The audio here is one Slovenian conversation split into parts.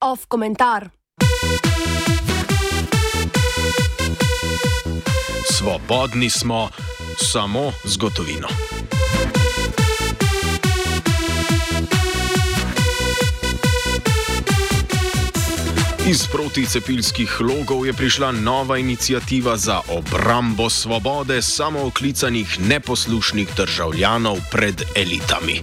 Off komentar. Svobodni smo samo z gotovino. Iz proticepilskih logov je prišla nova inicijativa za obrambo svobode samooklicanih neposlušnih državljanov pred elitami.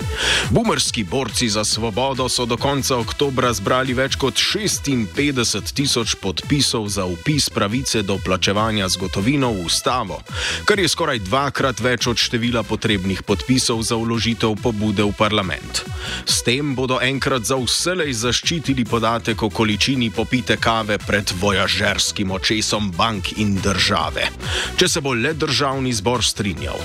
Bumerski borci za svobodo so do konca oktobra zbrali več kot 56 tisoč podpisov za upis pravice do plačevanja z gotovino v ustavo, kar je skoraj dvakrat več od števila potrebnih podpisov za uložitev pobude v parlament. S tem bodo enkrat za vselej zaščitili podatek o količini popisa popite kave pred vojažerskim očesom bank in države, če se bo le državni zbor strinjal.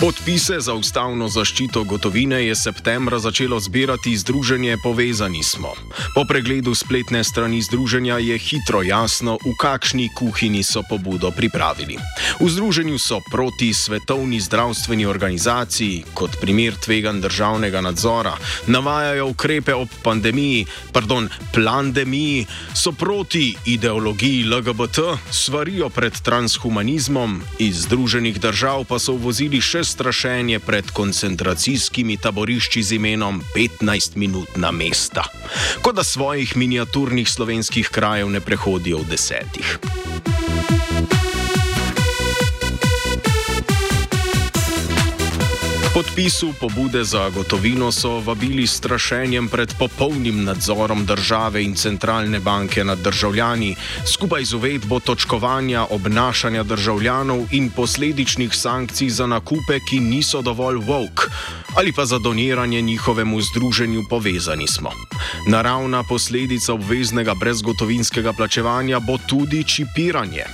Podpise za ustavno zaščito gotovine je septembra začelo zbirati Združenje Povezani smo. Po pregledu spletne strani združenja je hitro jasno, v kakšni kuhinji so pobudo pripravili. V združenju so proti Svetovni zdravstveni organizaciji, kot primer tvegan državnega nadzora, navajajo ukrepe ob pandemiji, pardon, plandemiji, so proti ideologiji LGBT, svarijo pred transhumanizmom, iz združenih držav pa so vozili še strašenje pred koncentracijskimi taborišči z imenom 15 minut na mesta. Kot da svojih miniaturnih slovenskih krajev ne prehodijo v desetih. Podpisu pobude za gotovino so vabili strašenjem pred popolnim nadzorom države in centralne banke nad državljani, skupaj z uvedbo točkovanja obnašanja državljanov in posledičnih sankcij za nakupe, ki niso dovolj vok ali pa za doniranje njihovemu združenju povezani smo. Naravna posledica obveznega brezgotovinskega plačevanja bo tudi čipiranje.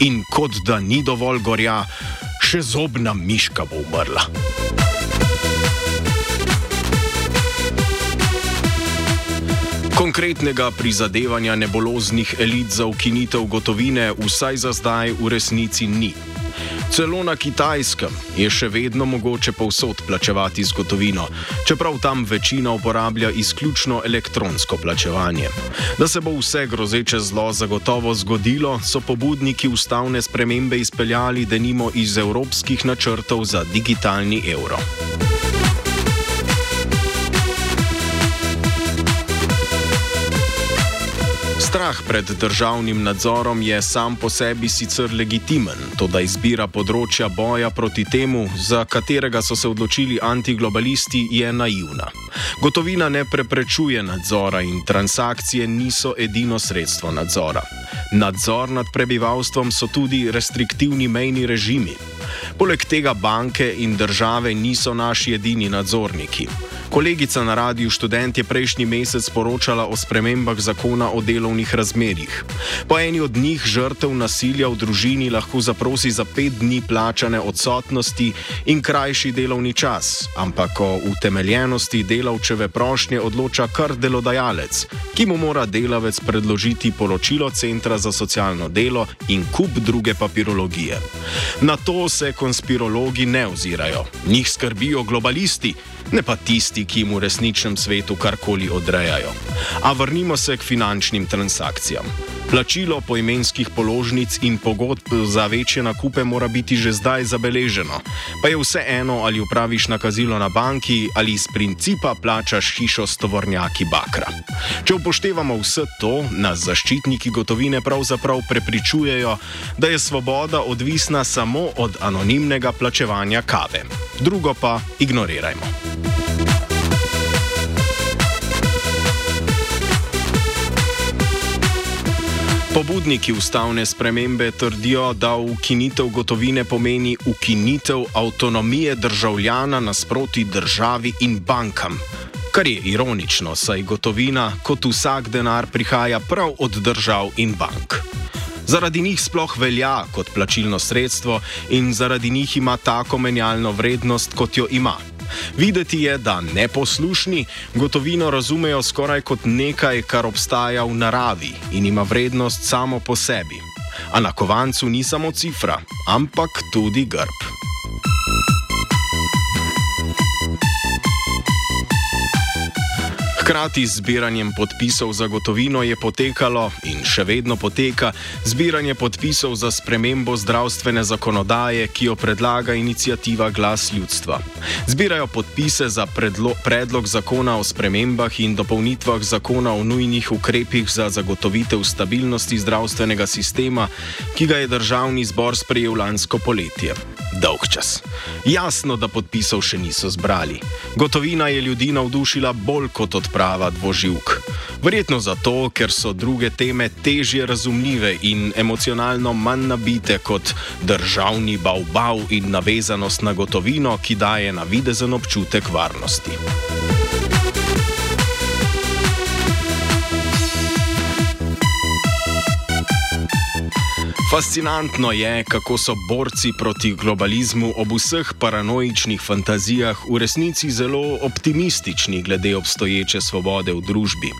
In kot da ni dovolj gorja, še zobna miška bo umrla. Konkretnega prizadevanja neboloznih elit za ukinitev gotovine vsaj za zdaj v resnici ni. Celo na kitajskem je še vedno mogoče povsod plačevati z gotovino, čeprav tam večina uporablja izključno elektronsko plačevanje. Da se bo vse grozeče zlo zagotovo zgodilo, so pobudniki ustavne spremembe izpeljali denimo iz evropskih načrtov za digitalni evro. Strah pred državnim nadzorom je sam po sebi sicer legitimen, to da izbira področja boja proti temu, za katerega so se odločili antiglobalisti, je naivna. Gotovina ne preprečuje nadzora in transakcije niso edino sredstvo nadzora. Nadzor nad prebivalstvom so tudi restriktivni mejni režimi. Poleg tega banke in države niso naši edini nadzorniki. Kolegica na radiju študent je prejšnji mesec poročala o spremembah zakona o delovnih razmerjih. Po eni od njih žrtev nasilja v družini lahko zaprosi za pet dni plačane odsotnosti in krajši delovni čas, ampak o utemeljenosti delavčeve prošnje odloča kar delodajalec, ki mu mora delavec predložiti poročilo Centra za socialno delo in kup druge papirologije. Na to se konspirologi ne ozirajo, njih skrbijo globalisti ne pa tisti, ki jim v resničnem svetu karkoli odrejajo. A vrnimo se k finančnim transakcijam. Plačilo poimenskih položnic in pogodb za večje nakupe mora biti že zdaj zabeleženo, pa je vse eno, ali upraviš nakazilo na banki ali iz principa plačaš hišo s tovornjaki bakra. Če upoštevamo vse to, nas zaščitniki gotovine pravzaprav prepričujejo, da je svoboda odvisna samo od anonimnega plačevanja kave. Drugo pa ignorirajmo. Pobudniki ustavne spremembe trdijo, da ukinitev gotovine pomeni ukinitev avtonomije državljana nasproti državi in bankam. Kar je ironično, saj gotovina, kot vsak denar, prihaja prav od držav in bank. Zaradi njih sploh velja kot plačilno sredstvo in zaradi njih ima tako menjalno vrednost, kot jo ima. Videti je, da neposlušni gotovino razumejo skoraj kot nekaj, kar obstaja v naravi in ima vrednost samo po sebi. A na kovancu ni samo cifra, ampak tudi grb. Hkrati z zbiranjem podpisov za gotovino je potekalo in še vedno poteka zbiranje podpisov za spremembo zdravstvene zakonodaje, ki jo predlaga inicijativa Glas ljudstva. Zbirajo podpise za predlo, predlog zakona o spremembah in dopolnitvah zakona o nujnih ukrepih za zagotovitev stabilnosti zdravstvenega sistema, ki ga je državni zbor sprejel lansko poletje. Dolg čas. Jasno, da podpisov še niso zbrali. Gotovina je ljudi navdušila bolj kot odpravljena prava dvoživk. Verjetno zato, ker so druge teme težje razumljive in emocionalno manj nabite kot državni bavbav in navezanost na gotovino, ki daje na videzen občutek varnosti. Fascinantno je, kako so borci proti globalizmu ob vseh paranoičnih fantazijah v resnici zelo optimistični glede obstoječe svobode v družbi.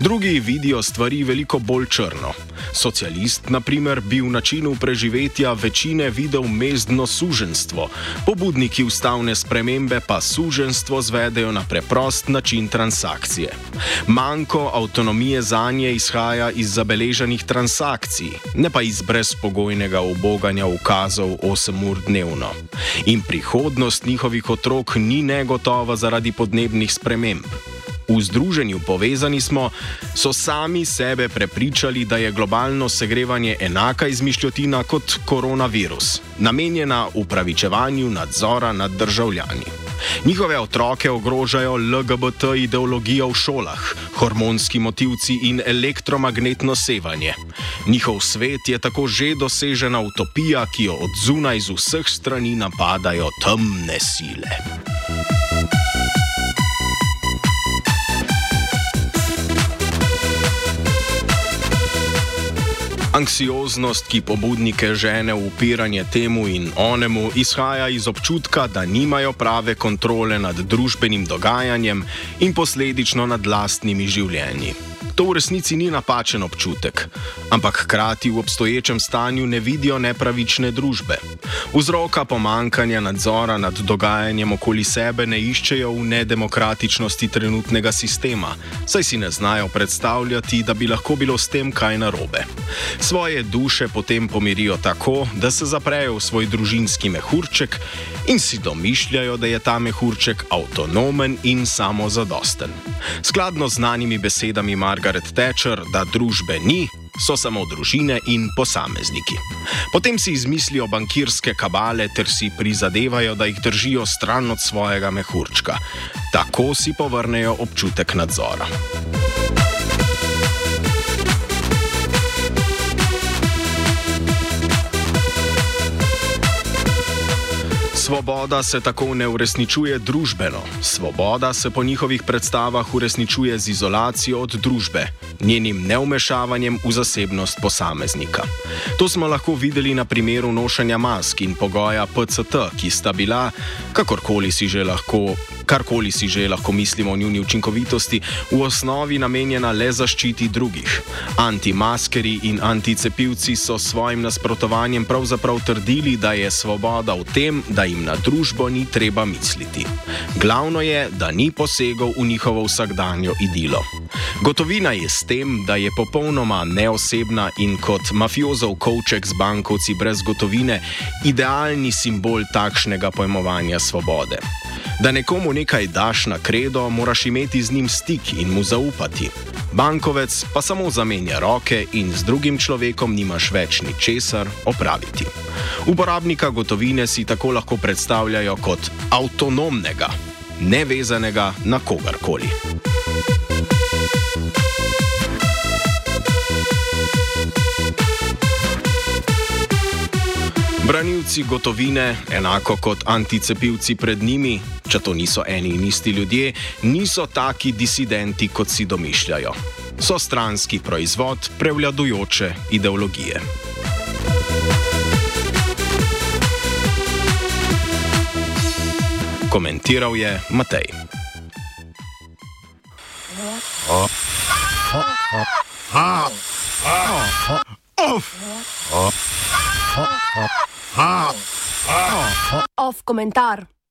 Drugi vidijo stvari veliko bolj črno. Socialist, na primer, bi v načinu preživetja večine videl mezdno suženstvo, pobudniki ustavne spremembe pa suženstvo zvedejo na preprost način transakcije. Manko avtonomije za nje izhaja iz zabeleženih transakcij, ne pa iz brez brezpogojnega oboganja ukazov 8 ur dnevno. In prihodnost njihovih otrok ni negotova zaradi podnebnih sprememb. V združenju povezani smo, so sami sebe prepričali, da je globalno segrevanje enaka izmišljotina kot koronavirus, namenjena upravičevanju nadzora nad državljani. Njihove otroke ogrožajo LGBT ideologijo v šolah, hormonski motivci in elektromagnetno sevanje. Njihov svet je tako že dosežena utopija, ki jo od zunaj z vseh strani napadajo temne sile. Anksioznost, ki pobudnike žene v upiranje temu in onemu, izhaja iz občutka, da nimajo prave kontrole nad družbenim dogajanjem in posledično nad lastnimi življenji. To v resnici ni napačen občutek, ampak hkrati v obstoječem stanju ne vidijo nepravične družbe. Vzroka pomankanja nadzora nad dogajanjem okoli sebe ne iščejo v nedemokratičnosti trenutnega sistema, saj si ne znajo predstavljati, da bi lahko bilo s tem kaj narobe. Svoje duše potem pomirijo tako, da se zaprejo v svoj družinski mehurček in si domišljajo, da je ta mehurček avtonomen in samozadosten. Skladno z znanimi besedami Marga. Margaret Thatcher, da družbe ni, so samo družine in posamezniki. Potem si izmislijo bankirske kabale ter si prizadevajo, da jih držijo stran od svojega mehurčka. Tako si povrnejo občutek nadzora. Svoboda se tako ne uresničuje družbeno. Svoboda se po njihovih predstavah uresničuje z izolacijo od družbe, njenim neumešavanjem v zasebnost posameznika. To smo lahko videli na primeru nošenja mask in pogoja PCT, ki sta bila, kakorkoli si že lahko karkoli si že lahko mislimo o njuni učinkovitosti, v osnovi namenjena le zaščiti drugih. Antimaskeri in anticepivci so s svojim nasprotovanjem pravzaprav trdili, da je svoboda v tem, da jim na družbo ni treba misliti. Glavno je, da ni posegel v njihovo vsakdanjo idilo. Gotovina je s tem, da je popolnoma neosebna in kot mafiozov kovček z bankovci brez gotovine idealni simbol takšnega pojmovanja svobode. Da nekomu nekaj daš na kredo, moraš imeti z njim stik in mu zaupati. Bankovec pa samo zamenja roke in z drugim človekom nimaš več ničesar opraviti. Uporabnika gotovine si tako lahko predstavljajo kot avtonomnega, nevezanega na kogarkoli. Branilci gotovine, enako kot anticepivci pred njimi, če to niso eni in isti ljudje, niso taki disidenti, kot si domišljajo. So stranski proizvod prevladujoče ideologije. Komentiral je Matej. Off komentar.